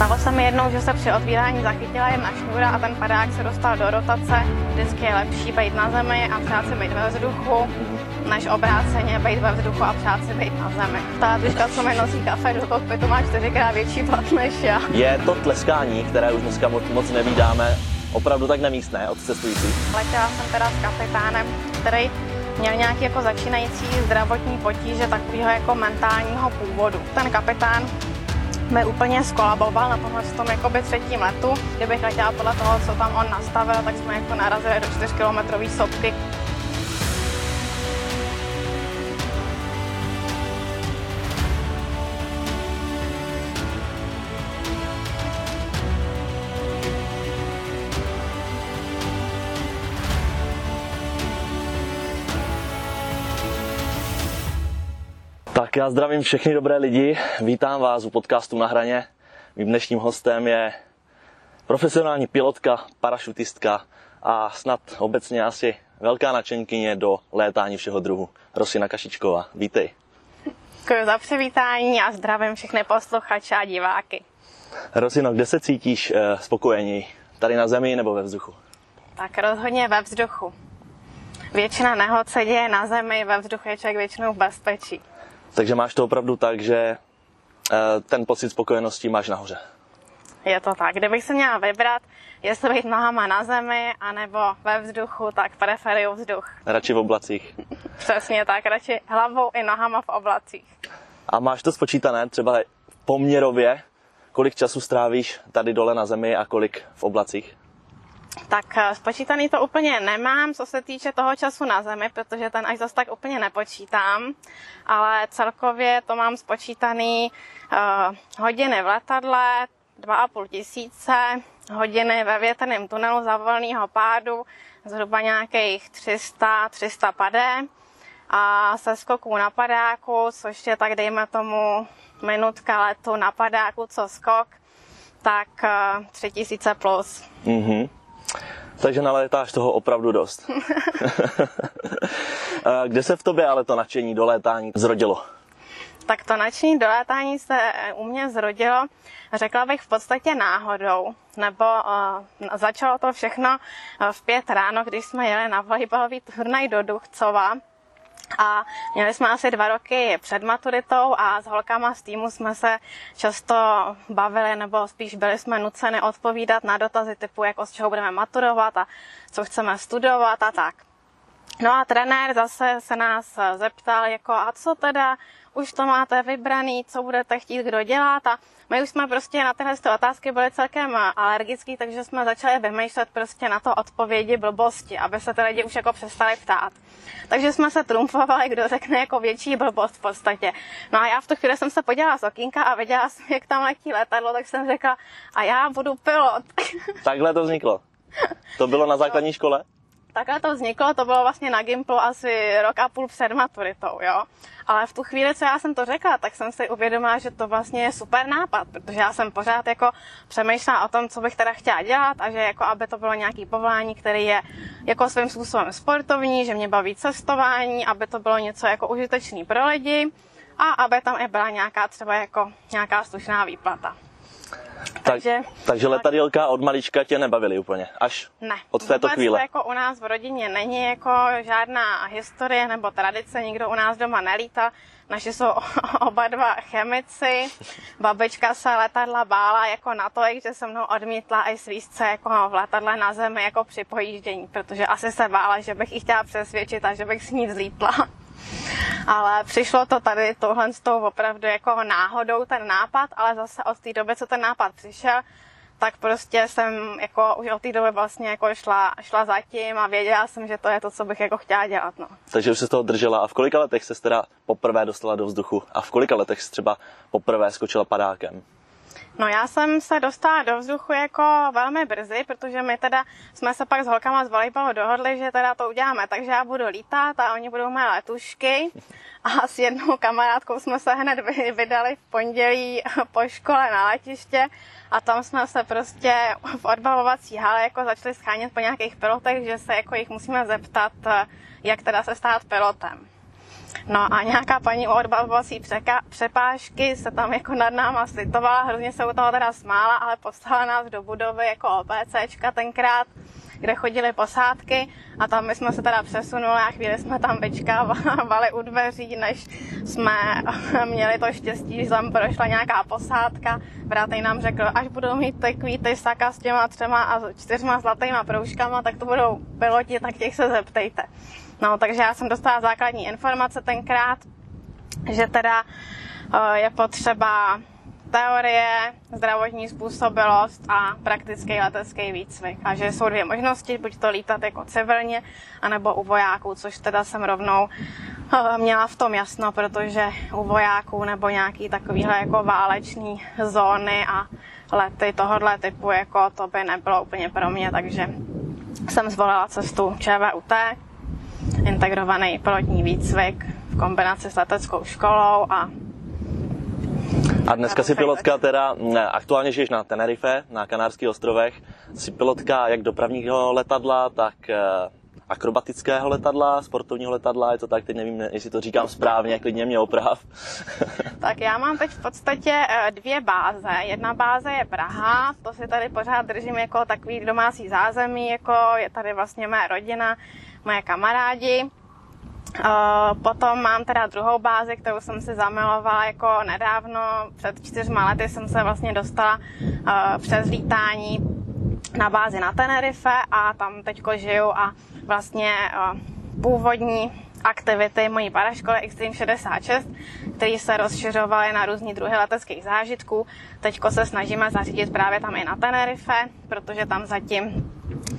Stalo se mi jednou, že se při otvírání zachytila jedna šňůra a ten padák se dostal do rotace. Vždycky je lepší být na zemi a přát si být ve vzduchu, než obráceně být ve vzduchu a přát si být na zemi. Ta tyčka, co mi nosí kafe do kokpitu, má čtyřikrát větší plat než já. Je to tleskání, které už dneska moc, moc nevídáme, opravdu tak nemístné od cestujících. Letěla jsem teda s kapitánem, který měl nějaký jako začínající zdravotní potíže takového jako mentálního původu. Ten kapitán mi úplně skolaboval na tomhle tom jakoby třetím letu. Kdybych letěla podle toho, co tam on nastavil, tak jsme jako narazili do 4 kilometrové sopky. Tak já zdravím všechny dobré lidi, vítám vás u podcastu Na hraně. Mým dnešním hostem je profesionální pilotka, parašutistka a snad obecně asi velká nadšenkyně do létání všeho druhu. Rosina Kašičková, vítej. Děkuji za přivítání a zdravím všechny posluchače a diváky. Rosino, kde se cítíš eh, spokojeněji? Tady na zemi nebo ve vzduchu? Tak rozhodně ve vzduchu. Většina nehod se děje na zemi, ve vzduchu je člověk většinou v bezpečí. Takže máš to opravdu tak, že eh, ten pocit spokojenosti máš nahoře. Je to tak. Kdybych se měla vybrat, jestli být nohama na zemi, anebo ve vzduchu, tak preferuju vzduch. Radši v oblacích. Přesně tak, radši hlavou i nohama v oblacích. A máš to spočítané třeba poměrově, kolik času strávíš tady dole na zemi a kolik v oblacích? Tak eh, spočítaný to úplně nemám, co se týče toho času na zemi, protože ten až zase tak úplně nepočítám, ale celkově to mám spočítaný uh, hodiny v letadle, 2,5 tisíce, hodiny ve větrném tunelu za volného pádu, zhruba nějakých 300, 300 padé a se skoků na padáku, což je tak dejme tomu minutka letu na padáku, co skok, tak uh, 3000 plus. Mm-hmm. Takže nalétáš toho opravdu dost. Kde se v tobě ale to nadšení do létání zrodilo? Tak to nadšení do létání se u mě zrodilo, řekla bych v podstatě náhodou, nebo uh, začalo to všechno v pět ráno, když jsme jeli na volejbalový turnaj do Duchcova. A měli jsme asi dva roky před maturitou a s holkama z týmu jsme se často bavili, nebo spíš byli jsme nuceni odpovídat na dotazy typu, jako z čeho budeme maturovat a co chceme studovat a tak. No a trenér zase se nás zeptal, jako a co teda, už to máte vybraný, co budete chtít, kdo dělat a my už jsme prostě na tyhle otázky byli celkem alergický, takže jsme začali vymýšlet prostě na to odpovědi blbosti, aby se ty lidi už jako přestali ptát. Takže jsme se trumfovali, kdo řekne jako větší blbost v podstatě. No a já v tu chvíli jsem se podívala z okýnka a viděla jsem, jak tam letí letadlo, tak jsem řekla, a já budu pilot. Takhle to vzniklo. To bylo na základní škole? Takhle to vzniklo, to bylo vlastně na Gimplu asi rok a půl před maturitou, jo. Ale v tu chvíli, co já jsem to řekla, tak jsem si uvědomila, že to vlastně je super nápad, protože já jsem pořád jako přemýšlela o tom, co bych teda chtěla dělat a že jako aby to bylo nějaký povolání, který je jako svým způsobem sportovní, že mě baví cestování, aby to bylo něco jako užitečný pro lidi a aby tam i byla nějaká třeba jako nějaká slušná výplata. Takže, takže letadílka od malička tě nebavily úplně, až ne, od této vůbec chvíle. To jako u nás v rodině není jako žádná historie nebo tradice, nikdo u nás doma nelítá. Naši jsou oba dva chemici. Babička se letadla bála jako na to, že se mnou odmítla i svízt se jako v letadle na zemi jako při pojíždění, protože asi se bála, že bych ji chtěla přesvědčit a že bych s ní vzlítla. Ale přišlo to tady tohle s tou opravdu jako náhodou ten nápad, ale zase od té doby, co ten nápad přišel, tak prostě jsem jako už od té doby vlastně jako šla, šla zatím a věděla jsem, že to je to, co bych jako chtěla dělat. No. Takže už se toho držela. A v kolika letech se teda poprvé dostala do vzduchu? A v kolika letech se třeba poprvé skočila padákem? No já jsem se dostala do vzduchu jako velmi brzy, protože my teda jsme se pak s holkama z volejbalu dohodli, že teda to uděláme, takže já budu lítat a oni budou mé letušky. A s jednou kamarádkou jsme se hned vydali v pondělí po škole na letiště a tam jsme se prostě v odbavovací hale jako začali schánět po nějakých pilotech, že se jako jich musíme zeptat, jak teda se stát pilotem. No a nějaká paní odbavovací přepážky se tam jako nad náma slitovala, hrozně se u toho teda smála, ale poslala nás do budovy jako OPCčka tenkrát, kde chodily posádky a tam my jsme se teda přesunuli a chvíli jsme tam vyčkávali u dveří, než jsme měli to štěstí, že tam prošla nějaká posádka. Vrátej nám řekl, až budou mít ty saka s těma třema a čtyřma zlatýma proužkama, tak to budou piloti, tak těch se zeptejte. No, takže já jsem dostala základní informace tenkrát, že teda eh, je potřeba teorie, zdravotní způsobilost a praktický letecký výcvik. A že jsou dvě možnosti, buď to lítat jako civilně, anebo u vojáků, což teda jsem rovnou eh, měla v tom jasno, protože u vojáků nebo nějaký takovýhle jako válečný zóny a lety tohohle typu, jako to by nebylo úplně pro mě, takže jsem zvolila cestu ČVUT, integrovaný pilotní výcvik v kombinaci s leteckou školou a a dneska si pilotka teda, aktuálně žiješ na Tenerife, na Kanárských ostrovech, jsi pilotka jak dopravního letadla, tak eh, akrobatického letadla, sportovního letadla, je to tak, teď nevím, jestli to říkám správně, klidně mě oprav. tak já mám teď v podstatě eh, dvě báze. Jedna báze je Praha, to si tady pořád držím jako takový domácí zázemí, jako je tady vlastně moje rodina, moje kamarádi. Potom mám teda druhou bázi, kterou jsem si zamilovala jako nedávno. Před čtyřma lety jsem se vlastně dostala přes lítání na bázi na Tenerife a tam teďko žiju a vlastně původní aktivity mojí paraškoly Extreme 66, které se rozšiřovaly na různý druhy leteckých zážitků. Teďko se snažíme zařídit právě tam i na Tenerife, protože tam zatím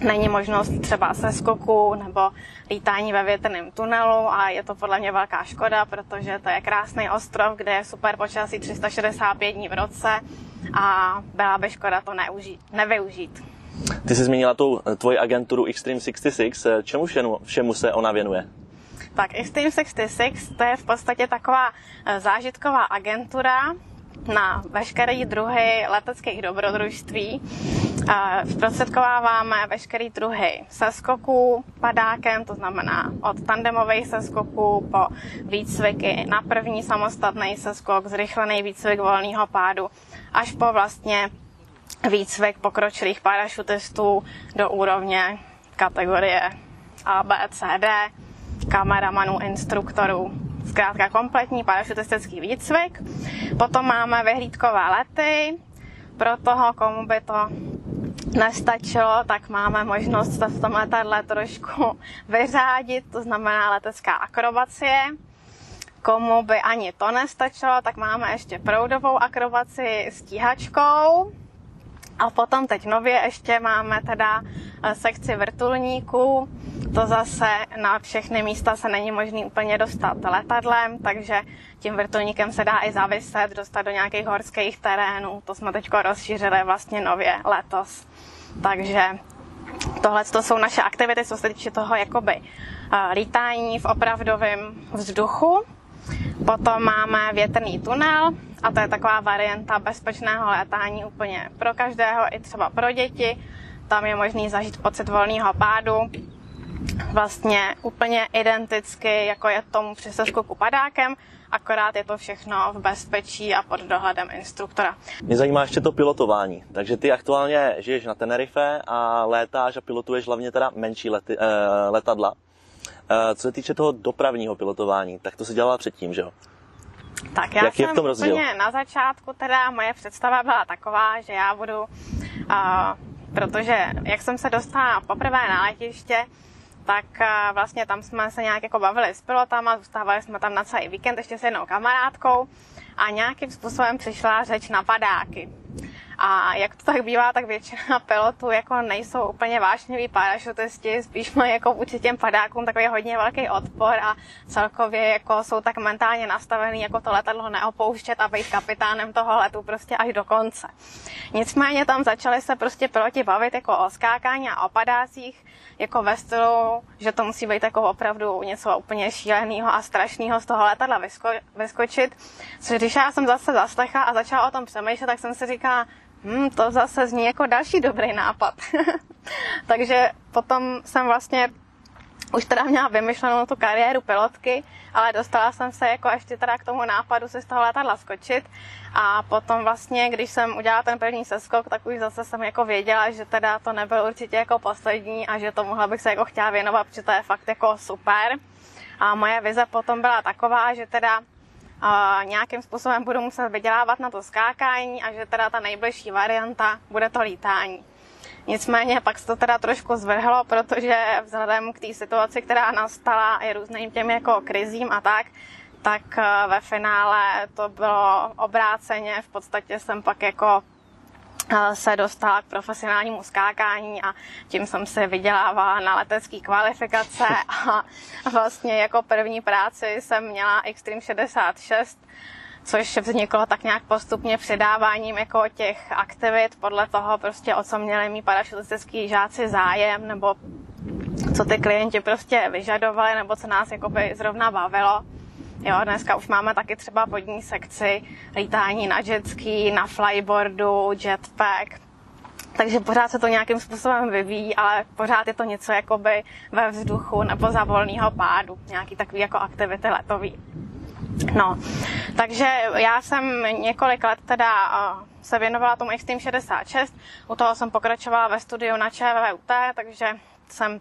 není možnost třeba se skoku nebo lítání ve větrném tunelu a je to podle mě velká škoda, protože to je krásný ostrov, kde je super počasí 365 dní v roce a byla by škoda to neužít, nevyužít. Ty jsi zmínila tu tvoji agenturu Extreme 66. Eh, čemu všemu se ona věnuje? Tak Extreme 66 to je v podstatě taková eh, zážitková agentura, na veškeré druhy leteckých dobrodružství. Zprostředkováváme veškeré druhy seskoků padákem, to znamená od tandemových seskoků po výcviky na první samostatný seskok, zrychlený výcvik volného pádu, až po vlastně výcvik pokročilých parašutistů do úrovně kategorie A, B, C, D, kameramanů, instruktorů, zkrátka kompletní parašutistický výcvik. Potom máme vyhlídkové lety, pro toho, komu by to nestačilo, tak máme možnost se v tom letadle trošku vyřádit, to znamená letecká akrobacie. Komu by ani to nestačilo, tak máme ještě proudovou akrobaci stíhačkou. A potom teď nově ještě máme teda eh, sekci vrtulníků, to zase na všechny místa se není možný úplně dostat letadlem, takže tím vrtulníkem se dá i zaviset, dostat do nějakých horských terénů. To jsme teď rozšířili vlastně nově letos. Takže tohle to jsou naše aktivity, co se týče toho jakoby uh, lítání v opravdovém vzduchu. Potom máme větrný tunel a to je taková varianta bezpečného létání úplně pro každého, i třeba pro děti. Tam je možný zažít pocit volného pádu, vlastně úplně identicky, jako je tomu při seskoku padákem, akorát je to všechno v bezpečí a pod dohledem instruktora. Mě zajímá ještě to pilotování. Takže ty aktuálně žiješ na Tenerife a létáš a pilotuješ hlavně teda menší lety, eh, letadla. Eh, co se týče toho dopravního pilotování, tak to se dělala předtím, že jo? Tak já Jak jsem je v tom rozdíl? úplně na začátku teda moje představa byla taková, že já budu, uh, protože jak jsem se dostala poprvé na letiště, tak eh, vlastně tam jsme se nějak jako bavili s pilotama, zůstávali jsme tam na celý víkend ještě s jednou kamarádkou a nějakým způsobem přišla řeč na padáky. A jak to tak bývá, tak většina pilotů jako nejsou úplně vášniví parašutisti, spíš mají jako vůči těm padákům takový hodně velký odpor a celkově jako jsou tak mentálně nastavený jako to letadlo neopouštět a být kapitánem toho letu prostě až do konce. Nicméně tam začali se prostě piloti bavit jako o skákání a o padácích, jako ve stylu, že to musí být jako opravdu něco úplně šíleného a strašného z toho letadla vysko- vyskočit. Což když já jsem zase zaslechla a začala o tom přemýšlet, tak jsem si říkala, hmm, to zase zní jako další dobrý nápad. Takže potom jsem vlastně už teda měla vymyšlenou tu kariéru pilotky, ale dostala jsem se jako ještě teda k tomu nápadu si z toho letadla skočit a potom vlastně, když jsem udělala ten první seskok, tak už zase jsem jako věděla, že teda to nebyl určitě jako poslední a že tomuhle bych se jako chtěla věnovat, protože to je fakt jako super. A moje vize potom byla taková, že teda nějakým způsobem budu muset vydělávat na to skákání a že teda ta nejbližší varianta bude to lítání. Nicméně pak se to teda trošku zvrhlo, protože vzhledem k té situaci, která nastala i různým těm jako krizím a tak, tak eh, ve finále to bylo obráceně. V podstatě jsem pak jako se dostala k profesionálnímu skákání a tím jsem se vydělávala na letecké kvalifikace a vlastně jako první práci jsem měla Extreme 66, což vzniklo tak nějak postupně předáváním jako těch aktivit podle toho prostě o co měli mý parašutistický žáci zájem nebo co ty klienti prostě vyžadovali nebo co nás jakoby zrovna bavilo. Jo, dneska už máme taky třeba vodní sekci, lítání na jetski, na flyboardu, jetpack, takže pořád se to nějakým způsobem vyvíjí, ale pořád je to něco jakoby ve vzduchu nebo za volného pádu, nějaký takový jako aktivity letový. No, takže já jsem několik let teda se věnovala tomu Extreme 66, u toho jsem pokračovala ve studiu na ČVUT, takže jsem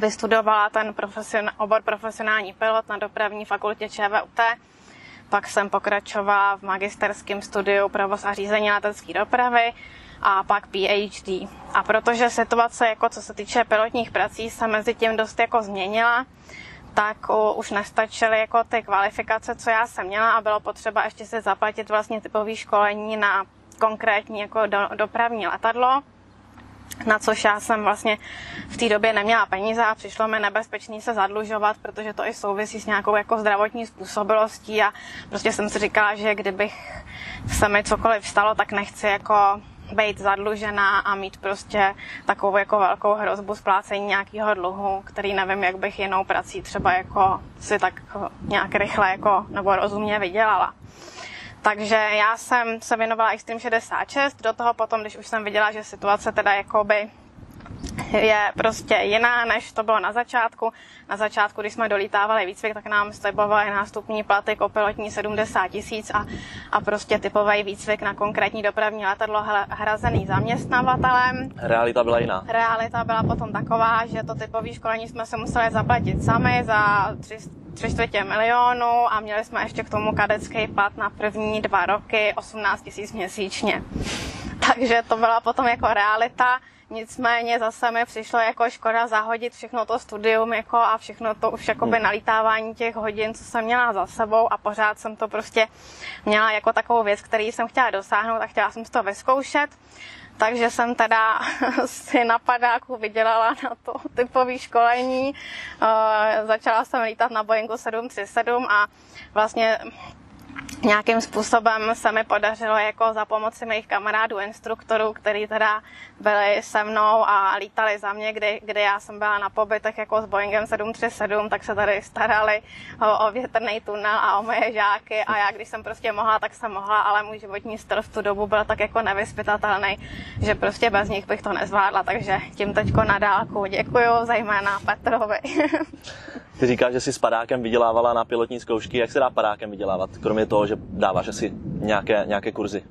vystudovala ten profesion, obor profesionální pilot na dopravní fakultě ČVUT, pak jsem pokračovala v magisterském studiu provoz a řízení letecké dopravy a pak PhD. A protože situace, jako co se týče pilotních prací, se mezi tím dost jako změnila, tak už nestačily jako ty kvalifikace, co já jsem měla a bylo potřeba ještě si zaplatit vlastně typový školení na konkrétní jako do, dopravní letadlo na což já jsem vlastně v té době neměla peníze a přišlo mi nebezpečný se zadlužovat, protože to i souvisí s nějakou jako zdravotní způsobilostí a prostě jsem si říkala, že kdybych se mi cokoliv stalo, tak nechci jako být zadlužená a mít prostě takovou jako velkou hrozbu splácení nějakého dluhu, který nevím, jak bych jinou prací třeba jako si tak nějak rychle jako nebo rozumně vydělala. Takže já jsem se věnovala Extreme 66, do toho potom, když už jsem viděla, že situace teda jakoby je prostě jiná, než to bylo na začátku. Na začátku, když jsme dolítávali výcvik, tak nám slibovaly nástupní platy kopilotní 70 tisíc a, a prostě typový výcvik na konkrétní dopravní letadlo hrazený zaměstnavatelem. Realita byla jiná. Realita byla potom taková, že to typový školení jsme se museli zaplatit sami za 3 čtvrtě milionu a měli jsme ještě k tomu kadecký plat na první dva roky 18 tisíc měsíčně. Takže to byla potom jako realita Nicméně zase mi přišlo jako škoda zahodit všechno to studium jako a všechno to už jakoby hmm. nalítávání těch hodin, co jsem měla za sebou a pořád jsem to prostě měla jako takovou věc, který jsem chtěla dosáhnout a chtěla jsem si to vyzkoušet. Takže jsem teda si na padáku vydělala na to typové školení. Uh, začala jsem lítat na Boeingu 737 a vlastně nějakým způsobem se mi podařilo jako za pomoci mých kamarádů, instruktorů, kteří teda byli se mnou a lítali za mě, kdy, kdy já jsem byla na pobytech jako s Boeingem 737, tak se tady starali o, o větrný tunel a o moje žáky a já když jsem prostě mohla, tak jsem mohla, ale můj životní styl v tu dobu byl tak jako nevyspytatelný, že prostě bez nich bych to nezvládla, takže tím teďko na dálku děkuju, zejména Petrovi. Ty říkáš, že jsi s padákem vydělávala na pilotní zkoušky. Jak se dá padákem vydělávat, kromě toho, že dáváš asi nějaké, nějaké kurzy?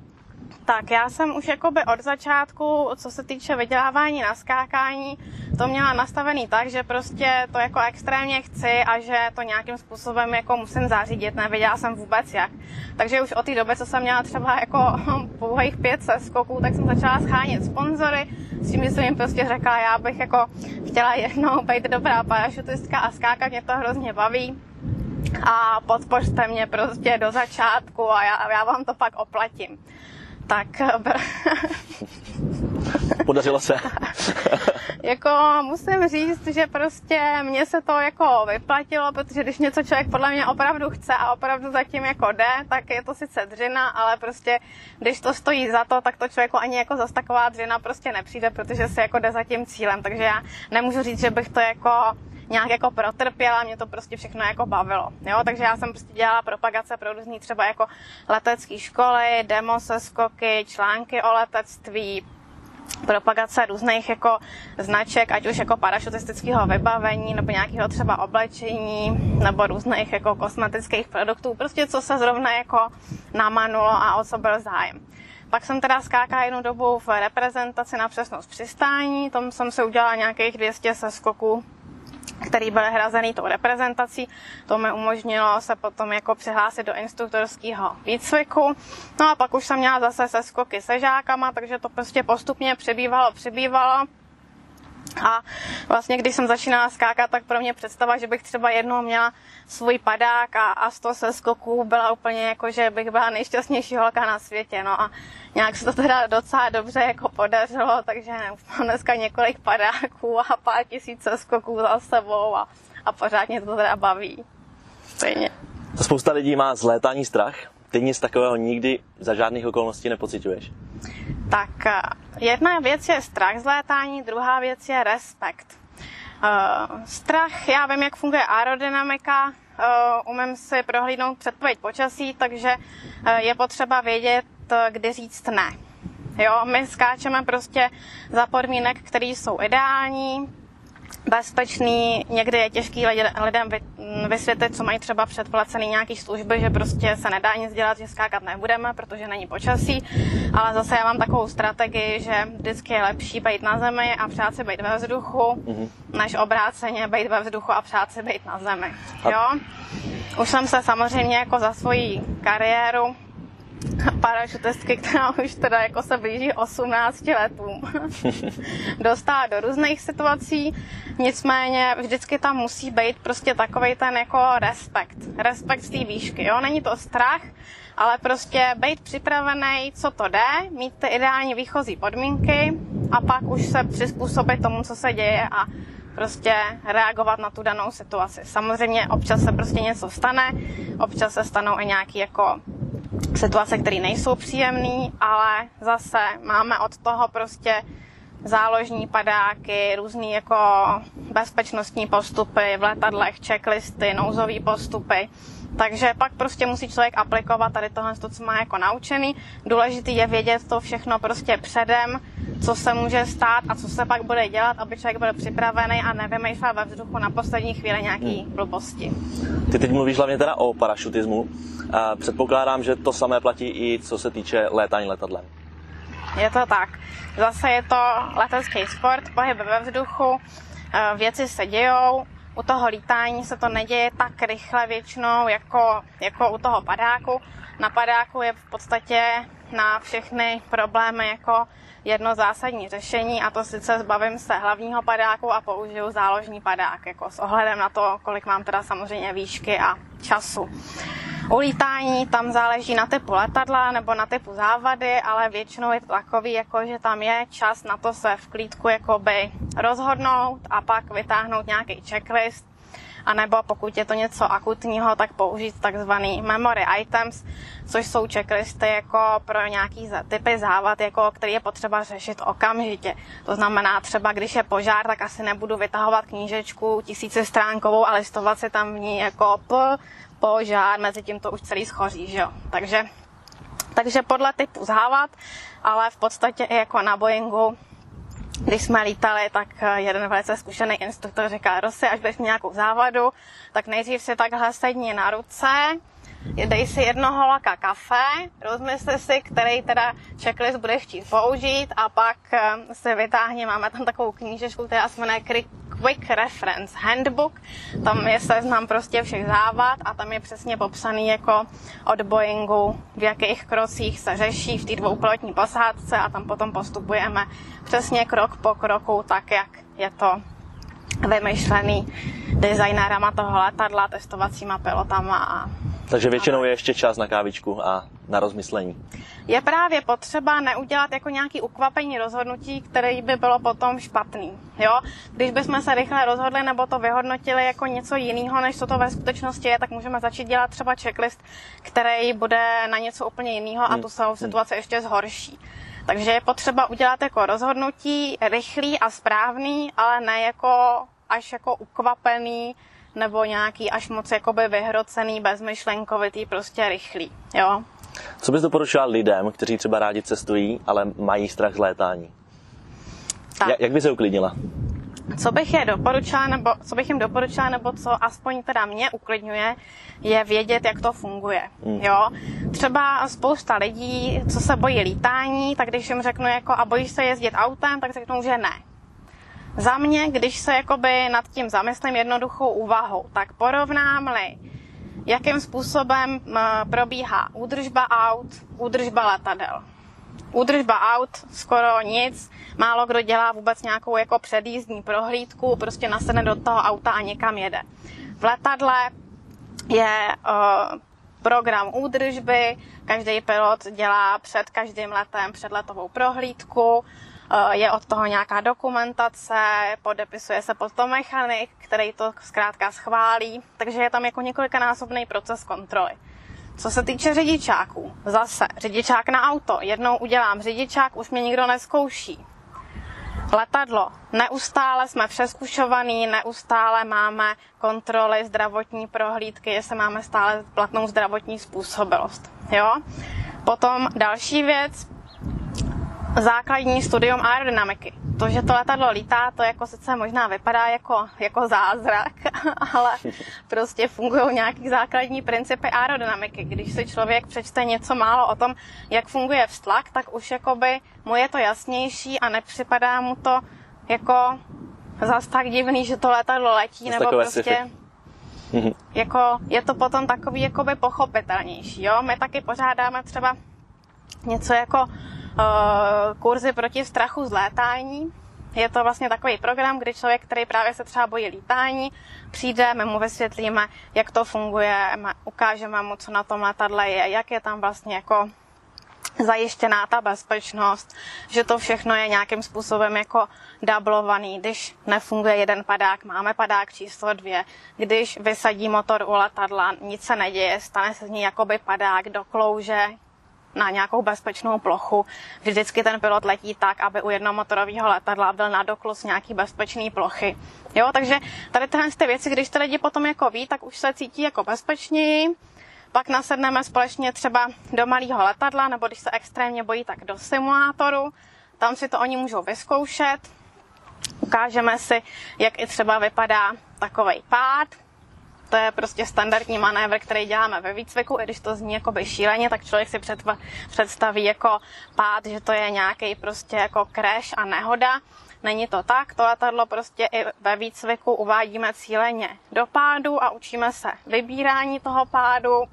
Tak já jsem už jakoby od začátku, co se týče vydělávání na skákání, to měla nastavený tak, že prostě to jako extrémně chci a že to nějakým způsobem jako musím zařídit, nevěděla jsem vůbec jak. Takže už od té doby, co jsem měla třeba jako pouhých pět seskoků, tak jsem začala schánět sponzory, s tím jsem jim prostě řekla, já bych jako chtěla jednou být dobrá parašutistka a skákat mě to hrozně baví a podpořte mě prostě do začátku a já, já vám to pak oplatím. Tak Podařilo se. jako musím říct, že prostě mně se to jako vyplatilo, protože když něco člověk podle mě opravdu chce a opravdu zatím jako jde, tak je to sice dřina, ale prostě když to stojí za to, tak to člověku ani jako zas taková dřina prostě nepřijde, protože se jako jde za tím cílem. Takže já nemůžu říct, že bych to jako nějak jako protrpěla, mě to prostě všechno jako bavilo. Jo? Takže já jsem prostě dělala propagace pro různý třeba jako letecké školy, demo se skoky, články o letectví, propagace různých jako značek, ať už jako parašutistického vybavení, nebo nějakého třeba oblečení, nebo různých jako kosmetických produktů, prostě co se zrovna jako namanulo a o co byl zájem. Pak jsem teda skákala jednu dobu v reprezentaci na přesnost přistání, tom jsem si udělala nějakých 200 seskoků který byl hrazený tou reprezentací. To mi umožnilo se potom jako přihlásit do instruktorského výcviku. No a pak už jsem měla zase se skoky se žákama, takže to prostě postupně přibývalo, přibývalo. A vlastně, když jsem začínala skákat, tak pro mě představa, že bych třeba jednou měla svůj padák a, a 100 seskoků byla úplně jako, že bych byla nejšťastnější holka na světě. No a nějak se to teda docela dobře jako podařilo, takže mám dneska několik padáků a pár tisíc seskoků za sebou a, a pořád mě to teda baví. Stejně. Spousta lidí má z létání strach. Ty nic takového nikdy za žádných okolností nepocituješ? Tak eh, jedna věc je strach z létání, druhá věc je respekt. Uh, strach, já vím, jak funguje aerodynamika, uh, umím si prohlídnout předpověď počasí, takže uh, je potřeba vědět, kdy říct ne. Jo, my skáčeme prostě za podmínek, které jsou ideální, bezpečný, někdy je těžký lidem vysvětlit, co mají třeba předplacený nějaký služby, že prostě se nedá nic dělat, že skákat nebudeme, protože není počasí, ale zase já mám takovou strategii, že vždycky je lepší být na zemi a přát si být ve vzduchu, mm-hmm. než obráceně být ve vzduchu a přát si být na zemi. Jo? Už jsem se samozřejmě jako za svoji kariéru parašutistky, která už teda jako se blíží 18 letům. Dostává do různých situací, nicméně vždycky tam musí být prostě takový ten jako respekt. Respekt z té výšky, jo? Není to strach, ale prostě být připravený, co to jde, mít ty ideální výchozí podmínky a pak už se přizpůsobit tomu, co se děje a prostě reagovat na tu danou situaci. Samozřejmě občas se prostě něco stane, občas se stanou i nějaký jako situace, které nejsou příjemné, ale zase máme od toho prostě záložní padáky, různé jako bezpečnostní postupy v letadlech, checklisty, nouzové postupy. Takže pak prostě musí člověk aplikovat tady tohle, co má jako naučený. Důležitý je vědět to všechno prostě předem, co se může stát a co se pak bude dělat, aby člověk byl připravený a nevymýšlel ve vzduchu na poslední chvíli nějaký hmm. blbosti. Ty teď mluvíš hlavně teda o parašutismu. Předpokládám, že to samé platí i co se týče létání letadlem. Je to tak. Zase je to letecký sport, pohyb ve vzduchu, e, věci se dějou, u toho lítání se to neděje tak rychle většinou jako, jako u toho padáku. Na padáku je v podstatě na všechny problémy jako jedno zásadní řešení a to sice zbavím se hlavního padáku a použiju záložní padák, jako s ohledem na to, kolik mám teda samozřejmě výšky a času. U lítání tam záleží na typu letadla nebo na typu závady, ale většinou je to takový, jako že tam je čas na to se v klídku jakoby rozhodnout a pak vytáhnout nějaký checklist, a nebo pokud je to něco akutního, tak použít takzvaný memory items, což jsou checklisty jako pro nějaký typy závad, jako který je potřeba řešit okamžitě. To znamená třeba, když je požár, tak asi nebudu vytahovat knížečku tisíce stránkovou a listovat si tam v ní jako p, požár, mezi tím to už celý schoří, že jo. Takže, takže podle typu závad, ale v podstatě i jako na Boeingu když jsme lítali, tak jeden velice zkušený instruktor říká, Rosy, až budeš nějakou závadu, tak nejdřív si takhle sedni na ruce, dej si jednoho laka kafe, rozmysli si, který teda checklist budeš chtít použít a pak eh, si vytáhni, máme tam takovou knížečku, která se jmenuje Quick Reference Handbook. Tam je seznam prostě všech závad a tam je přesně popsaný jako od Boeingu, v jakých krocích se řeší v té dvoupilotní posádce a tam potom postupujeme přesně krok po kroku, tak jak je to vymyšlený designérama toho letadla, testovacíma pilotama a takže většinou je ještě čas na kávičku a na rozmyslení. Je právě potřeba neudělat jako nějaký ukvapení rozhodnutí, který by bylo potom špatný. Jo? Když bychom se rychle rozhodli nebo to vyhodnotili jako něco jiného, než co to ve skutečnosti je, tak můžeme začít dělat třeba checklist, který bude na něco úplně jiného a hmm. tu celou situaci ještě zhorší. Takže je potřeba udělat jako rozhodnutí rychlý a správný, ale ne jako až jako ukvapený, nebo nějaký až moc jakoby vyhrocený, bezmyšlenkovitý, prostě rychlý, jo. Co bys doporučoval lidem, kteří třeba rádi cestují, ale mají strach z létání? Tak. Jak by se uklidnila? Co bych je doporučila, nebo co bych jim doporučila, nebo co aspoň teda mě uklidňuje, je vědět, jak to funguje. Mm. Jo? Třeba spousta lidí, co se bojí lítání, tak když jim řeknu jako a bojíš se jezdit autem, tak řeknou, že ne. Za mě, když se jakoby nad tím zamyslím jednoduchou úvahou, tak porovnám-li, jakým způsobem probíhá údržba aut, údržba letadel. Údržba aut skoro nic, málo kdo dělá vůbec nějakou jako předjízdní prohlídku, prostě nasedne do toho auta a někam jede. V letadle je uh, program údržby, každý pilot dělá před každým letem předletovou prohlídku, Eh, je od toho nějaká dokumentace, podepisuje se potom mechanik, který to zkrátka schválí, takže je tam jako několikanásobný proces kontroly. Co se týče řidičáků, zase řidičák na auto, jednou udělám řidičák, už mě nikdo neskouší. Letadlo, neustále jsme přeskušovaný, neustále máme kontroly, zdravotní prohlídky, jestli máme stále platnou zdravotní způsobilost. Jo? Potom další věc, základní studium aerodynamiky. To, že to letadlo lítá, to jako sice možná vypadá jako, jako zázrak, ale prostě fungují nějaký základní principy aerodynamiky. Když si člověk přečte něco málo o tom, jak funguje vztlak, tak už jakoby mu je to jasnější a nepřipadá mu to jako zas tak divný, že to letadlo letí, nebo prostě... jako, je to potom takový jakoby pochopitelnější, jo? My taky pořádáme třeba něco jako kurzy proti strachu z létání. Je to vlastně takový program, kdy člověk, který právě se třeba bojí lítání, přijde, my mu vysvětlíme, jak to funguje, ukážeme mu, co na tom letadle je, jak je tam vlastně jako zajištěná ta bezpečnost, že to všechno je nějakým způsobem jako dublovaný. Když nefunguje jeden padák, máme padák číslo dvě. Když vysadí motor u letadla, nic se neděje, stane se z ní jakoby padák do klouže, na nějakou bezpečnou plochu. Vždycky ten pilot letí tak, aby u jednomotorového letadla byl na doklus nějaký bezpečný plochy. Jo, takže tady tyhle ty věci, když ty lidi potom jako ví, tak už se cítí jako bezpečněji. Pak nasedneme společně třeba do malého letadla, nebo když se extrémně bojí, tak do simulátoru. Tam si to oni můžou vyzkoušet. Ukážeme si, jak i třeba vypadá takový pád, to je prostě standardní manévr, který děláme ve výcviku, i když to zní jako šíleně, tak člověk si představí jako pád, že to je nějaký prostě jako crash a nehoda. Není to tak, to letadlo prostě i ve výcviku uvádíme cíleně do pádu a učíme se vybírání toho pádu,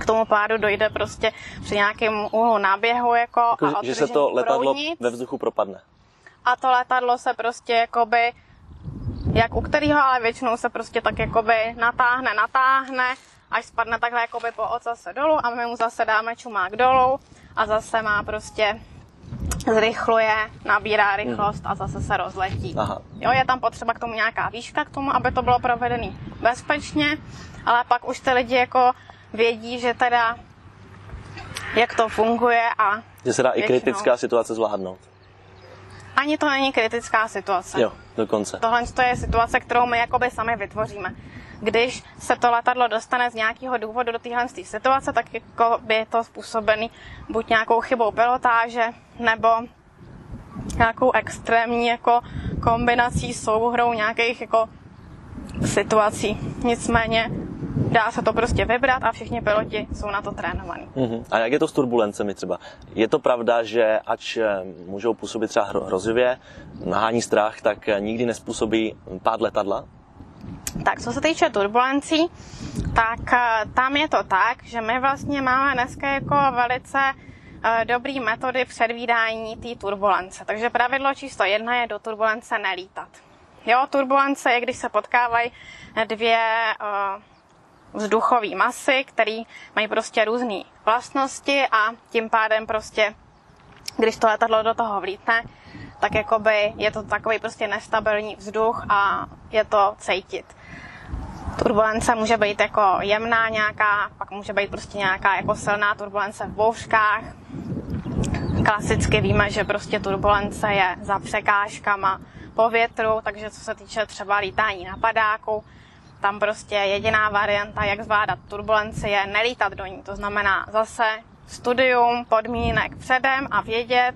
k tomu pádu dojde prostě při nějakém úhlu náběhu jako, jako a že se to letadlo proudnic. ve vzduchu propadne. A to letadlo se prostě jakoby jak u kterého, ale většinou se prostě tak jakoby natáhne, natáhne, až spadne takhle jakoby po ocase dolů a my mu zase dáme čumák dolů a zase má prostě zrychluje, nabírá rychlost a zase se rozletí. Aha. Jo, je tam potřeba k tomu nějaká výška k tomu, aby to bylo provedené bezpečně, ale pak už ty lidi jako vědí, že teda jak to funguje a že se dá většinou... i kritická situace zvládnout. Ani to není kritická situace. Jo, dokonce. Tohle to je situace, kterou my jakoby sami vytvoříme. Když se to letadlo dostane z nějakého důvodu do téhle situace, tak jako by je to způsobený buď nějakou chybou pilotáže, nebo nějakou extrémní jako kombinací souhrou nějakých jako situací. Nicméně dá se to prostě vybrat a všichni piloti jsou na to trénovaní. Uh-huh. A jak je to s turbulencemi třeba? Je to pravda, že ač eh, můžou působit třeba hrozivě, nahání strach, tak eh, nikdy nespůsobí pád letadla? Tak co se týče turbulencí, tak eh, tam je to tak, že my vlastně máme dneska jako velice dobrý metody předvídání té turbulence. Takže pravidlo číslo jedna je do turbulence nelítat. Jo, turbulence je, když se potkávají dvě vzduchové masy, které mají prostě různé vlastnosti a tím pádem prostě, když to letadlo do toho vlítne, tak jakoby je to takový prostě nestabilní vzduch a je to cítit. Turbulence může být jako jemná nějaká, pak může být prostě nějaká jako silná turbulence v bouřkách. Klasicky víme, že prostě turbulence je za překážkama po větru, takže co se týče třeba lítání na padáku, tam prostě jediná varianta, jak zvládat turbulenci, je nelítat do ní. To znamená zase studium podmínek předem a vědět,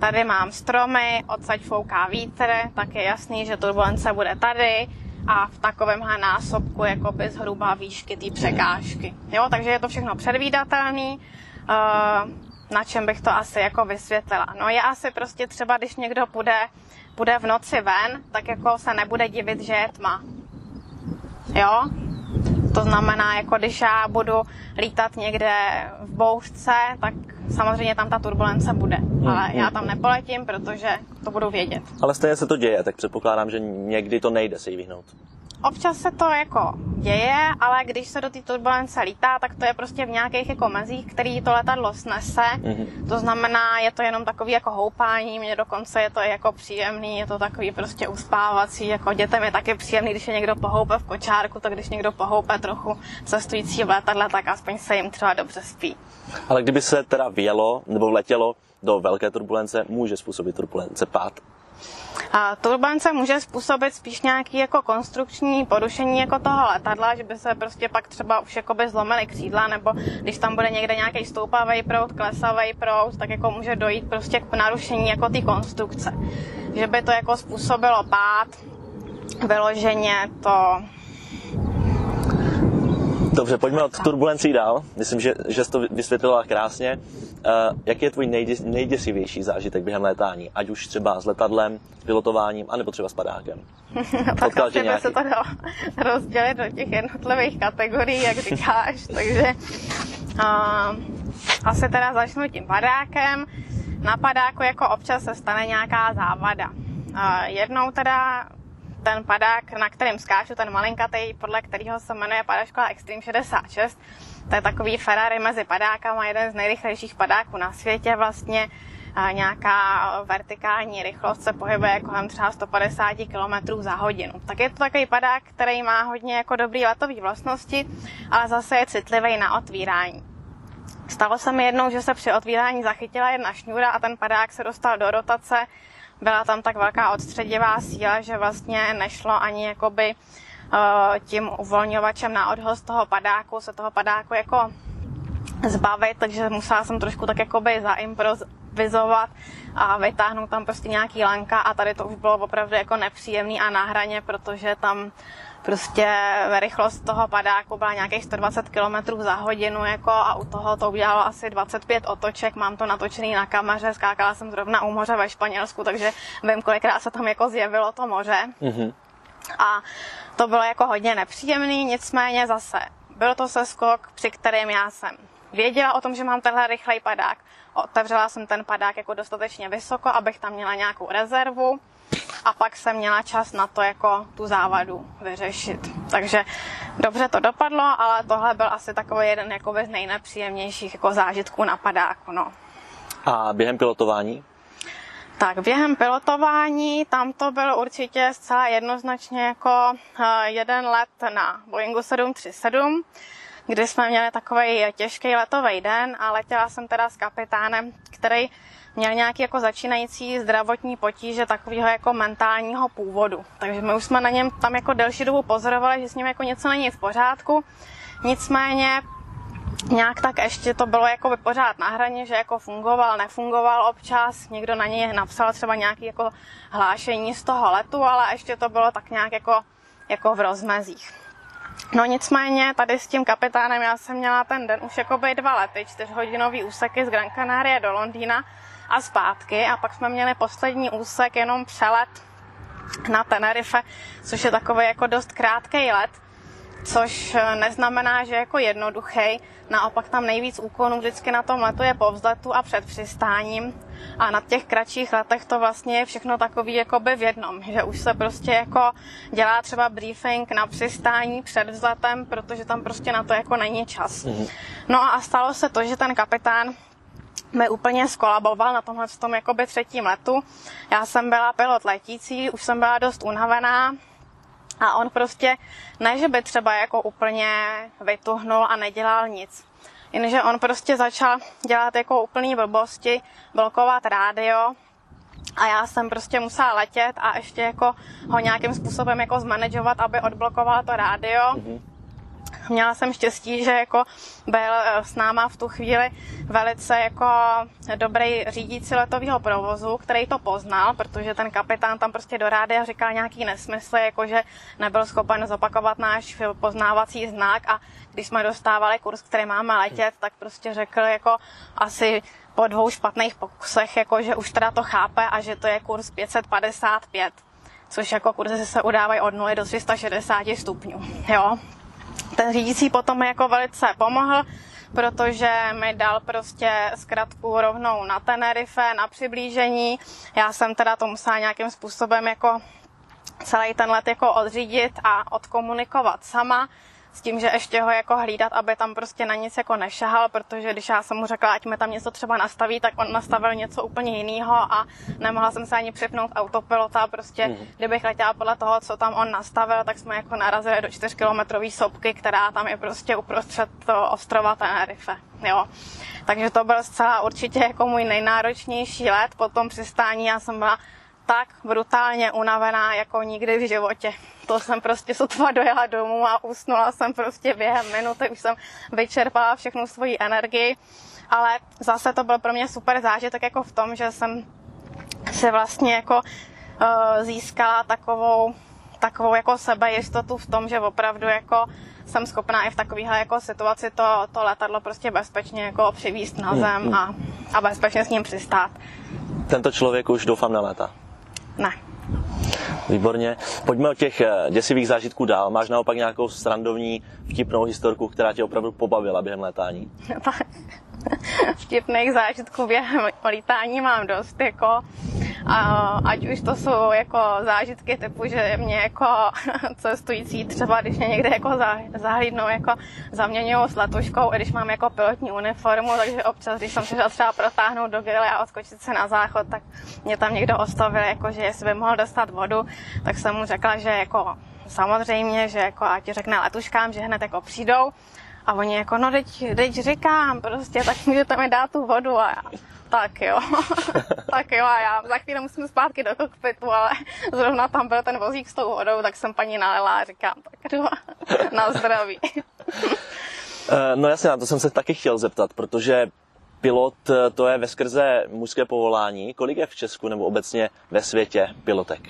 tady mám stromy, odsaď fouká vítr, tak je jasný, že turbulence bude tady a v takovémhle násobku jakoby zhruba výšky té překážky. Jo, takže je to všechno předvídatelný. Uh, na čem bych to asi jako vysvětlila? No je asi prostě třeba, když někdo půjde, půjde v noci ven, tak jako se nebude divit, že je tma. Jo? To znamená, jako když já budu lítat někde v bouřce, tak samozřejmě tam ta turbulence bude. Hmm, Ale já tam nepoletím, protože to budu vědět. Ale stejně se to děje, tak předpokládám, že někdy to nejde se jí vyhnout. Občas se to jako děje, ale když se do té turbulence lítá, tak to je prostě v nějakých jako mezích, který to letadlo snese. Mm-hmm. To znamená, je to jenom takový jako houpání, mě dokonce je to jako příjemný, je to takový prostě uspávací, jako dětem je taky příjemný, když je někdo pohoupe v kočárku, tak když někdo pohoupe trochu cestující v letadle, tak aspoň se jim třeba dobře spí. Ale kdyby se teda vyjelo nebo letělo do velké turbulence, může způsobit turbulence pád. A turbulence může způsobit spíš nějaký jako konstrukční porušení jako toho letadla, že by se prostě pak třeba už by zlomily křídla, nebo když tam bude někde nějaký stoupavý proud, klesavý proud, tak jako může dojít prostě k narušení jako té konstrukce. Že by to jako způsobilo pád, vyloženě to Dobře, pojďme od turbulencí dál. Myslím, že, že jsi to vysvětlila krásně. Uh, jaký je tvůj nejděs, nejděsivější zážitek během létání? Ať už třeba s letadlem, s pilotováním, anebo třeba s padákem? tak asi by se to dalo rozdělit do těch jednotlivých kategorií, jak říkáš. Takže uh, asi teda začnu tím padákem. Na padáku jako občas se stane nějaká závada. Uh, jednou teda ten padák, na kterém skáču, ten malinkatý, podle kterého se jmenuje padáškola Extreme 66, to je takový Ferrari mezi padákama, jeden z nejrychlejších padáků na světě vlastně. Nějaká vertikální rychlost se pohybuje kolem třeba 150 km za hodinu. Tak je to takový padák, který má hodně jako dobrý letový vlastnosti, ale zase je citlivý na otvírání. Stalo se mi jednou, že se při otvírání zachytila jedna šňůra a ten padák se dostal do rotace. Byla tam tak velká odstředivá síla, že vlastně nešlo ani jakoby Eh, tím uvolňovačem na odhoz toho padáku, se toho padáku jako zbavit, takže musela jsem trošku tak jakoby zaimprovizovat a vytáhnout tam prostě nějaký lanka a tady to už bylo opravdu jako nepříjemný a na hraně, protože tam prostě rychlost toho padáku byla nějakých 120 km za hodinu jako a u toho to udělalo asi 25 otoček, mám to natočený na kameře, skákala jsem zrovna u moře ve Španělsku, takže vím, kolikrát se tam jako zjevilo to moře. Mm-hmm. A to bylo jako hodně nepříjemný, nicméně zase byl to seskok, při kterém já jsem věděla o tom, že mám tenhle rychlej padák. Otevřela jsem ten padák jako dostatečně vysoko, abych tam měla nějakou rezervu a pak jsem měla čas na to jako tu závadu vyřešit. Takže dobře to dopadlo, ale tohle byl asi takový jeden jako z nejnepříjemnějších jako zážitků na padáku. No. A během pilotování? Tak během pilotování tam to bylo určitě zcela jednoznačně jako eh, jeden let na Boeingu 737, kdy jsme měli takový těžký letový den a letěla jsem teda s kapitánem, který měl nějaký jako začínající zdravotní potíže takového jako mentálního původu. Takže my už jsme na něm tam jako delší dobu pozorovali, že s ním jako něco není v pořádku. Nicméně nějak tak ještě to bylo jako pořád na hraně, že jako fungoval, nefungoval občas, někdo na něj napsal třeba nějaký jako hlášení z toho letu, ale ještě to bylo tak nějak jako, jako v rozmezích. No nicméně tady s tím kapitánem já jsem měla ten den už jako by dva lety, čtyřhodinový úseky z Gran Canaria do Londýna a zpátky. A pak jsme měli poslední úsek jenom přelet na Tenerife, což je takový jako dost krátký let, což eh, neznamená, že jako jednoduchý. Naopak tam nejvíc úkonů vždycky na tom letu je po vzletu a před přistáním. A na těch kratších letech to vlastně je všechno takový jakoby v jednom, že už se prostě jako dělá třeba briefing na přistání před vzletem, protože tam prostě na to jako není čas. Mm-hmm. No a stalo se to, že ten kapitán mi úplně skolaboval na tomhle tom jakoby třetím letu. Já jsem byla pilot letící, už jsem byla dost unavená, a on prostě, ne, že by třeba jako úplně vytuhnul a nedělal nic, jenže on prostě začal dělat jako úplný blbosti, blokovat rádio, a já jsem prostě musela letět a ještě jako ho nějakým způsobem jako zmanagovat, aby odblokoval to rádio. Mm-hmm. Měla jsem štěstí, že jako byl eh, s náma v tu chvíli velice jako dobrý řídící letového provozu, který to poznal, protože ten kapitán tam prostě do rádia říkal nějaký nesmysly, jako že nebyl schopen zopakovat náš poznávací znak a když jsme dostávali kurz, který máme letět, tak prostě řekl jako asi po dvou špatných pokusech, jako že už teda to chápe a že to je kurz 555 což jako kurzy se udávají od 0 do 360 stupňů. Jo? Ten řídící potom jako velice pomohl, protože mi dal prostě zkratku rovnou na Tenerife, na přiblížení. Já jsem teda to musela nějakým způsobem jako celý ten let jako odřídit a odkomunikovat sama s tím, že ještě ho jako hlídat, aby tam prostě na nic jako nešahal, protože když já jsem mu řekla, ať mi tam něco třeba nastaví, tak on nastavil něco úplně jiného a nemohla jsem se ani připnout autopilota, prostě mm. kdybych letěla podle toho, co tam on nastavil, tak jsme jako narazili do 4 kilometrové sopky, která tam je prostě uprostřed to ostrova Tenerife, jo. Takže to byl zcela určitě jako můj nejnáročnější let. Po tom přistání já jsem byla tak brutálně unavená jako nikdy v životě. To jsem prostě sotva dojela domů a usnula jsem prostě během minuty, už jsem vyčerpala všechnu svoji energii. Ale zase to byl pro mě super zážitek jako v tom, že jsem si vlastně jako uh, získala takovou, takovou jako sebejistotu v tom, že opravdu jako jsem schopná i v takovéhle jako situaci to, to letadlo prostě bezpečně jako přivíst na zem hmm, hmm. a, a bezpečně s ním přistát. Tento člověk už doufám na léta. Ne. Výborně. Pojďme od těch eh, děsivých zážitků dál. Máš naopak nějakou srandovní, vtipnou historku, která tě opravdu pobavila během létání? Vtipných zážitků během lítání mám dost. Jako a ať už to jsou jako zážitky typu, že mě jako cestující třeba, když mě někde jako zahlídnou, jako zaměňují s letuškou, i když mám jako pilotní uniformu, takže občas, když jsem se třeba protáhnout do gily a odskočit se na záchod, tak mě tam někdo ostavil, jako, že jestli by mohl dostat vodu, tak jsem mu řekla, že jako samozřejmě, že jako ať řekne letuškám, že hned jako přijdou, a oni jako, no teď, teď říkám, prostě, tak můžete mi dát tu vodu a já, tak jo, tak jo a já za chvíli musím zpátky do kokpitu, ale zrovna tam byl ten vozík s tou vodou, tak jsem paní nalela a říkám, tak jdu na zdraví. Eh, no jasně, na to jsem se taky chtěl zeptat, protože pilot eh, to je ve skrze mužské povolání. Kolik je v Česku nebo obecně ve světě pilotek?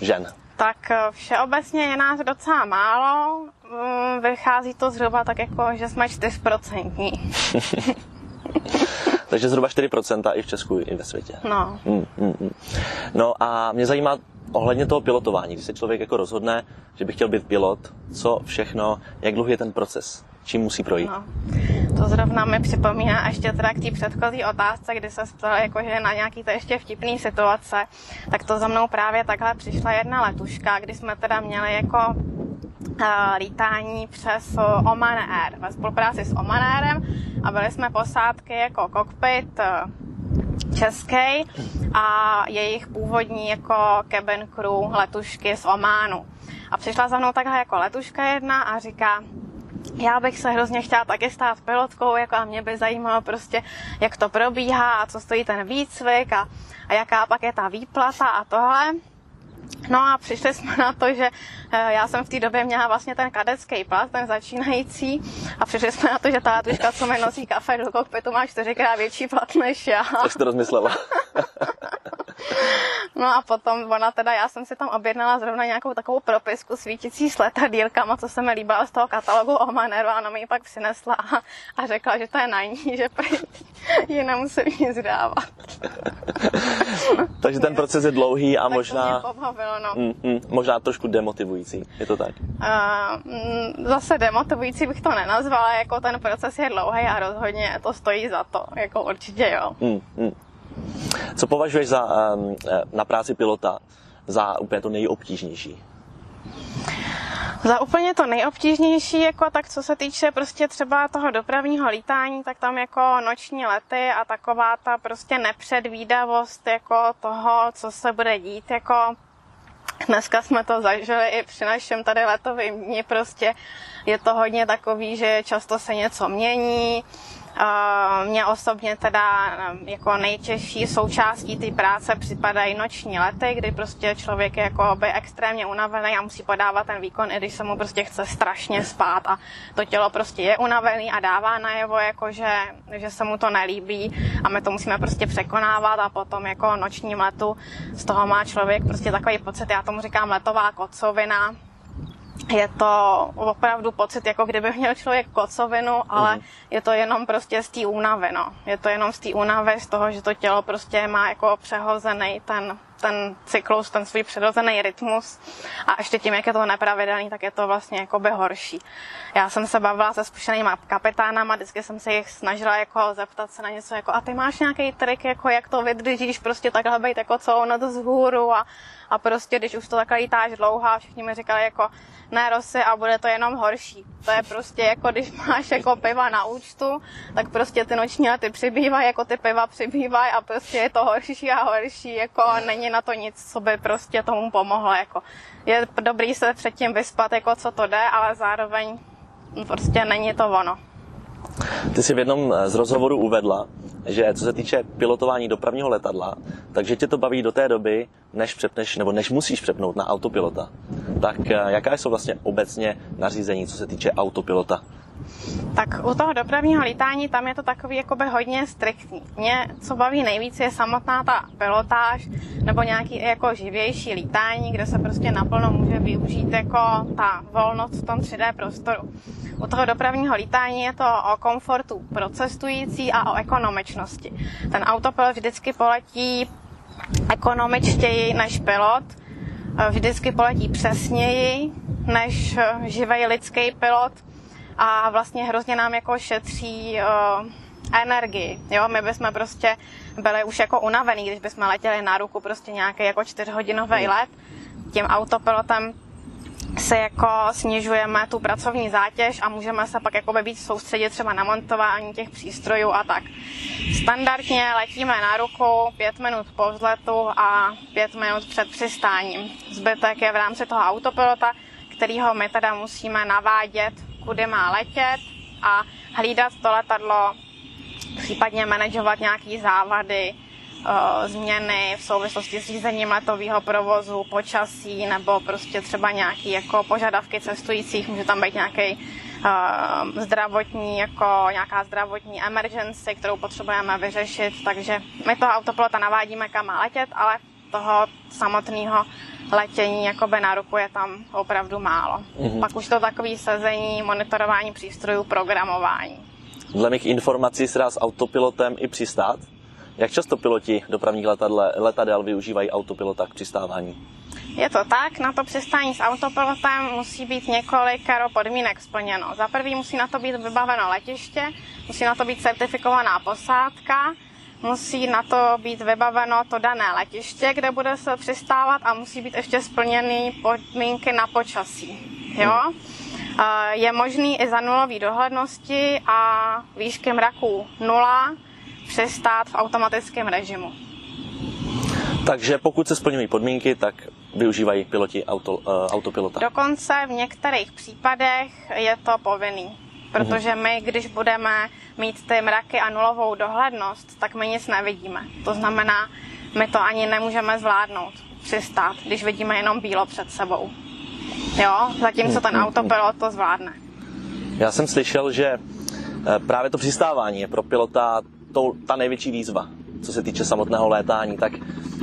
Žen? Tak eh, všeobecně je nás docela málo. Mm, vychází to zhruba tak jako, že jsme 4%. Takže zhruba 4% i v Česku, i ve světě. No. Mm, mm, mm. No a mě zajímá ohledně toho pilotování, když se člověk jako rozhodne, že by chtěl být pilot, co všechno, jak dlouhý je ten proces, čím musí projít? No. To zrovna mi připomíná ještě teda k té předchozí otázce, kdy se ptal jakože na nějaký to ještě vtipný situace, tak to za mnou právě takhle přišla jedna letuška, kdy jsme teda měli jako uh, lítání přes Oman Air ve spolupráci s Oman Airem a byli jsme posádky jako cockpit uh, český a jejich původní jako cabin crew letušky z Ománu. A přišla za mnou takhle jako letuška jedna a říká, já bych se hrozně chtěla taky stát pilotkou, jako a mě by zajímalo prostě, jak to probíhá a co stojí ten výcvik a, a jaká pak je ta výplata a tohle. No a přišli jsme na to, že eh, já jsem v té době měla vlastně ten kadecký plat, ten začínající, a přišli jsme na to, že ta tuška, co mi nosí kafe do kokpitu, má čtyřikrát větší plat než já. Co jsi to rozmyslela? no a potom ona teda, já jsem si tam objednala zrovna nějakou takovou propisku svítící s letadílkama, co se mi líbila z toho katalogu o Maneru a ona mi ji pak přinesla a, a řekla, že to je na ní, že ji nemusím nic dávat. Takže ten proces je dlouhý a tak možná... To mě pobavilo, no. mm, mm, možná trošku demotivující, je to tak? Uh, zase demotivující bych to nenazvala, jako ten proces je dlouhý a rozhodně to stojí za to, jako určitě jo. Mm, mm. Co považuješ za, um, na práci pilota za úplně to nejobtížnější? Za úplně to nejobtížnější, jako tak co se týče prostě třeba toho dopravního lítání, tak tam jako noční lety a taková ta prostě nepředvídavost jako toho, co se bude dít, jako Dneska jsme to zažili i při našem tady letovém dní, prostě je to hodně takový, že často se něco mění, Mně osobně teda um, jako nejtěžší součástí té práce připadají noční lety, kdy prostě člověk je jako by extrémně unavený a musí podávat ten výkon, i když se mu prostě chce strašně spát. A to tělo prostě je unavený a dává najevo, jako že, že se mu to nelíbí. A my to musíme prostě překonávat a potom jako nočním letu z toho má člověk prostě takový pocit, já tomu říkám letová kocovina, je to opravdu pocit, jako kdyby měl člověk kocovinu, ale uh-huh. je to jenom prostě z té únavy, no. Je to jenom z té únavy, z toho, že to tělo prostě má jako přehozený ten, ten cyklus, ten svůj přirozený rytmus a ještě tím, jak je to nepravidelný, tak je to vlastně jako by horší. Já jsem se bavila se zkušenými kapitánama, vždycky jsem se jich snažila jako zeptat se na něco jako a ty máš nějaký trik, jako jak to vydržíš prostě takhle být jako celou noc vzhůru a, a prostě když už to takhle lítáš dlouho a všichni mi říkali jako ne Rosy a bude to jenom horší. To je prostě jako když máš jako piva na účtu, tak prostě ty noční lety přibývají, jako ty piva přibývají a prostě je to horší a horší, jako není na to nic, co by prostě tomu pomohlo. Jako. Je dobrý se předtím vyspat, jako co to jde, ale zároveň prostě není to ono. Ty jsi v jednom z rozhovorů uvedla, že co se týče pilotování dopravního letadla, takže tě to baví do té doby, než přepneš, nebo než musíš přepnout na autopilota. Tak eh, jaká jsou vlastně obecně nařízení, co se týče autopilota? Tak u toho dopravního lítání tam je to takový jakoby hodně striktní. Mě, co baví nejvíc, je samotná ta pilotáž nebo nějaký jako živější lítání, kde se prostě naplno může využít jako ta volnost v tom 3D prostoru. U toho dopravního lítání je to o komfortu pro cestující a o ekonomičnosti. Ten autopilot vždycky poletí ekonomičtěji než pilot, vždycky poletí přesněji než živej lidský pilot a vlastně hrozně nám jako šetří uh, energii. Jo? My bychom prostě byli už jako unavený, když bychom letěli na ruku prostě nějaký jako čtyřhodinový let. Tím autopilotem se jako snižujeme tu pracovní zátěž a můžeme se pak jako víc soustředit třeba na montování těch přístrojů a tak. Standardně letíme na ruku pět minut po vzletu a pět minut před přistáním. Zbytek je v rámci toho autopilota, kterýho my teda musíme navádět kudy má letět a hlídat to letadlo, případně manažovat nějaké závady, eh, změny v souvislosti s řízením letového provozu, počasí nebo prostě třeba nějaké jako požadavky cestujících, může tam být nějaký uh, zdravotní, jako nějaká zdravotní emergency, kterou potřebujeme vyřešit, takže my toho autopilota navádíme, kam má letět, ale toho samotného letění jakoby na ruku je tam opravdu málo. Mm-hmm. Pak už to takový sezení, monitorování přístrojů, programování. Dle mých informací se dá s autopilotem i přistát. Jak často piloti dopravních letadle, letadel využívají autopilota k přistávání? Je to tak, na to přistání s autopilotem musí být několik podmínek splněno. Za prvý musí na to být vybaveno letiště, musí na to být certifikovaná posádka, musí na to být vybaveno to dané letiště, kde bude se přistávat a musí být ještě splněny podmínky na počasí. Jo? Je možný i za nulový dohlednosti a výšky mraků nula přistát v automatickém režimu. Takže pokud se splňují podmínky, tak využívají piloti auto, uh, autopilota. Dokonce v některých případech je to povinný protože my, když budeme mít ty mraky a nulovou dohlednost, tak my nic nevidíme. To znamená, my to ani nemůžeme zvládnout, přistát, když vidíme jenom bílo před sebou. Jo, zatímco ten autopilot to zvládne. Já jsem slyšel, že eh, právě to přistávání je pro pilota to, ta největší výzva, co se týče samotného létání, tak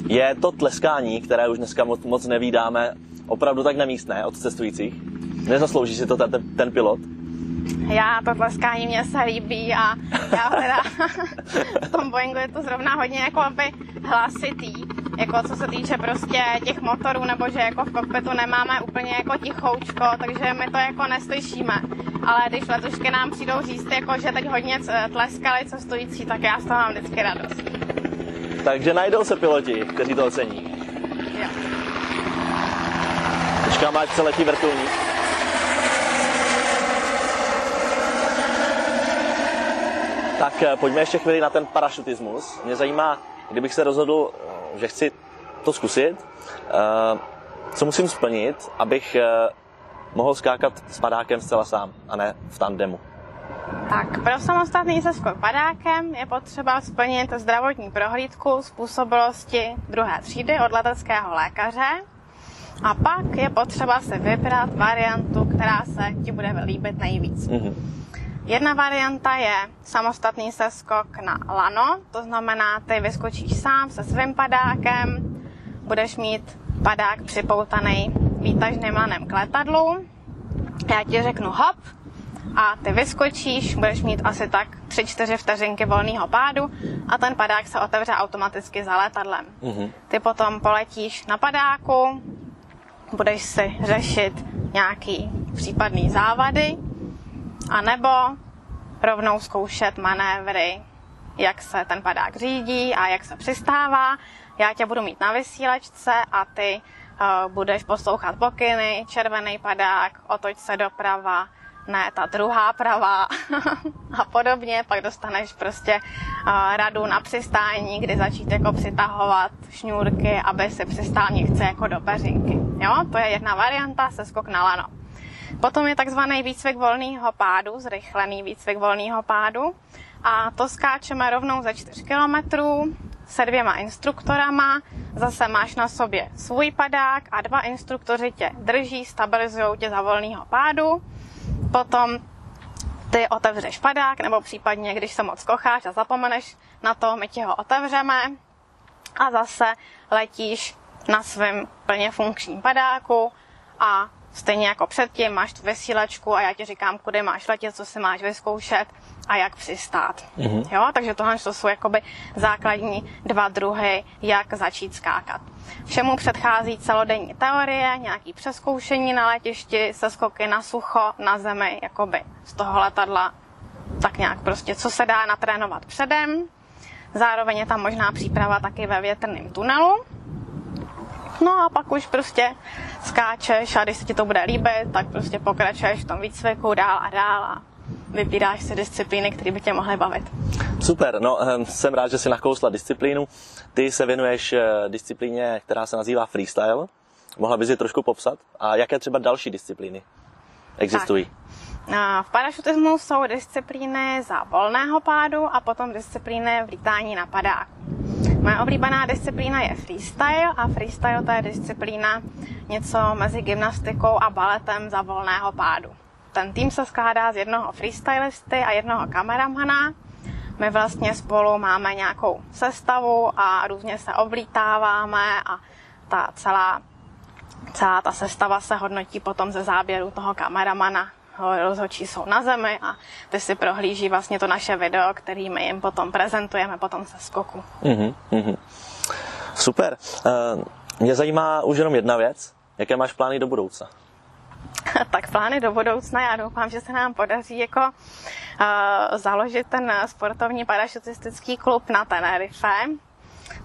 je to tleskání, které už dneska moc, moc nevídáme, opravdu tak nemístné od cestujících? Nezaslouží si to ten, ten pilot? Já to tleskání mě se líbí a já teda v tom Boeingu je to zrovna hodně jako aby hlasitý, jako co se týče prostě těch motorů, nebo že jako v kokpitu nemáme úplně jako tichoučko, takže my to jako neslyšíme. Ale když letušky nám přijdou říct, jako, že teď hodně tleskali cestující, tak já z toho mám vždycky radost. Takže najdou se piloti, kteří to ocení. Jo. Počkáme, ať se letí vrtulník. Tak eh, pojďme ještě chvíli na ten parašutismus. Mě zajímá, kdybych se rozhodl, eh, že chci to zkusit, eh, co musím splnit, abych mohl skákat s padákem zcela sám a ne v tandemu. Tak, pro samostatný seskok padákem je potřeba splnit zdravotní prohlídku způsobilosti druhé třídy od leteckého lékaře a pak je potřeba si vybrat variantu, která se ti bude líbit nejvíc. Mm-hmm. Jedna varianta je samostatný seskok na lano, to znamená, ty vyskočíš sám se svým padákem, budeš mít padák připoutaný výtažným lanem k letadlu. Já ti řeknu hop a ty vyskočíš, budeš mít asi tak 3-4 vteřinky volného pádu a ten padák se otevře automaticky za letadlem. Mm-hmm. Ty potom poletíš na padáku, budeš si řešit nějaký případný závady, anebo rovnou zkoušet manévry, jak se ten padák řídí a jak se přistává. Já tě budu mít na vysílačce a ty uh, budeš poslouchat pokyny, červený padák, otoč se doprava, ne ta druhá pravá a podobně. Pak dostaneš prostě uh, radu na přistání, kdy začít jako přitahovat šňůrky, aby se přistál někde jako do peřinky. Jo, to je jedna varianta, se skok na lano. Potom je takzvaný výcvik volného pádu, zrychlený výcvik volného pádu. A to skáčeme rovnou za 4 kilometrů se dvěma instruktorama. Zase máš na sobě svůj padák a dva instruktoři tě drží, stabilizují tě za volného pádu. Potom ty otevřeš padák, nebo případně, když se moc kocháš a zapomeneš na to, my ti ho otevřeme a zase letíš na svém plně funkčním padáku a stejně jako předtím máš tu vysílačku a já ti říkám, kudy máš letět, co si máš vyzkoušet a jak přistát. Mm-hmm. Jo, takže tohle to jsou jakoby základní dva druhy, jak začít skákat. Všemu předchází celodenní teorie, nějaký přeskoušení na letišti, se skoky na sucho, na zemi, jakoby z toho letadla, tak nějak prostě, co se dá natrénovat předem. Zároveň je tam možná příprava taky ve větrném tunelu, No a pak už prostě skáčeš a když se ti to bude líbit, tak prostě pokračuješ v tom výcviku dál a dál a vybíráš si disciplíny, které by tě mohly bavit. Super, no ehm, jsem rád, že jsi nakousla disciplínu. Ty se věnuješ eh, disciplíně, která se nazývá freestyle. Mohla bys je trošku popsat? A jaké třeba další disciplíny existují? Tak. V parašutismu jsou disciplíny za volného pádu a potom disciplíny v lítání na padáku. Moje oblíbená disciplína je freestyle a freestyle to je disciplína něco mezi gymnastikou a baletem za volného pádu. Ten tým se skládá z jednoho freestylisty a jednoho kameramana. My vlastně spolu máme nějakou sestavu a různě se oblítáváme a ta celá, celá ta sestava se hodnotí potom ze záběru toho kameramana rozhodčí jsou na zemi a ty si prohlíží vlastně to naše video, který my jim potom prezentujeme potom se skoku. Mm-hmm, mm-hmm. Super. Uh, mě zajímá už jenom jedna věc. Jaké máš plány do budoucna? tak plány do budoucna, já doufám, že se nám podaří jako uh, založit ten sportovní parašutistický klub na Tenerife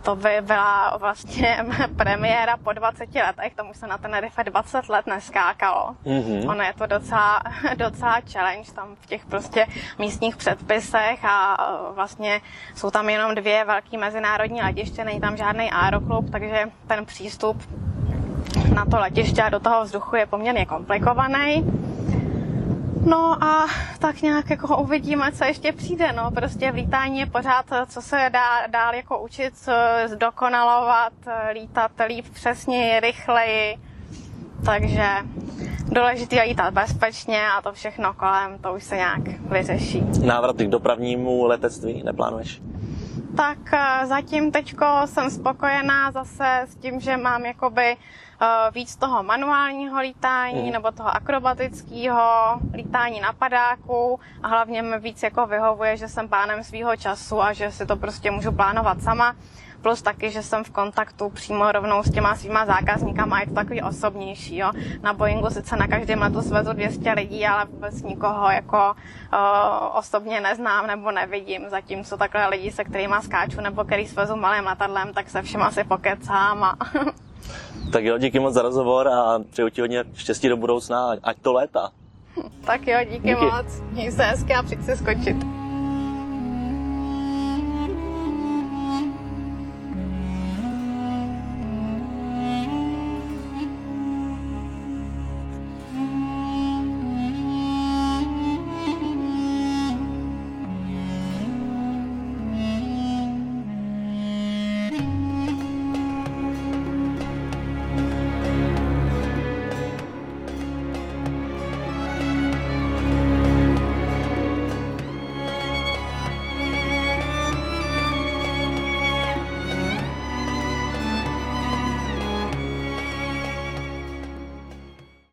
to by byla vlastně premiéra po 20 letech, tomu se na Tenerife 20 let neskákalo. Mm-hmm. Ono je to docela, docela challenge tam v těch prostě místních předpisech a vlastně jsou tam jenom dvě velké mezinárodní letiště, není tam žádný aeroklub, takže ten přístup na to letiště a do toho vzduchu je poměrně komplikovaný. No a tak nějak jako uvidíme, co ještě přijde. No, prostě v lítání je pořád, co se dá dál jako učit, zdokonalovat, lítat líp, přesněji, rychleji. Takže důležité je lítat bezpečně a to všechno kolem, to už se nějak vyřeší. Návrat k dopravnímu letectví neplánuješ? Tak eh, zatím teďko jsem spokojená zase s tím, že mám jakoby Eh, víc toho manuálního lítání mm. nebo toho akrobatického lítání na padáku a hlavně mi víc jako vyhovuje, že jsem pánem svého času a že si to prostě můžu plánovat sama. Plus taky, že jsem v kontaktu přímo rovnou s těma svýma zákazníkama, je to takový osobnější. Jo. Na Boeingu sice na každém letu svezu 200 lidí, ale vůbec nikoho jako uh, osobně neznám nebo nevidím. Zatímco takhle lidi, se kterými skáču nebo který svezu malým letadlem, tak se všem asi pokecám a Tak jo, díky moc za rozhovor a přeju ti hodně štěstí do budoucna, ať to léta. Tak jo, díky, díky. moc. Měj se hezky a přijď se skočit.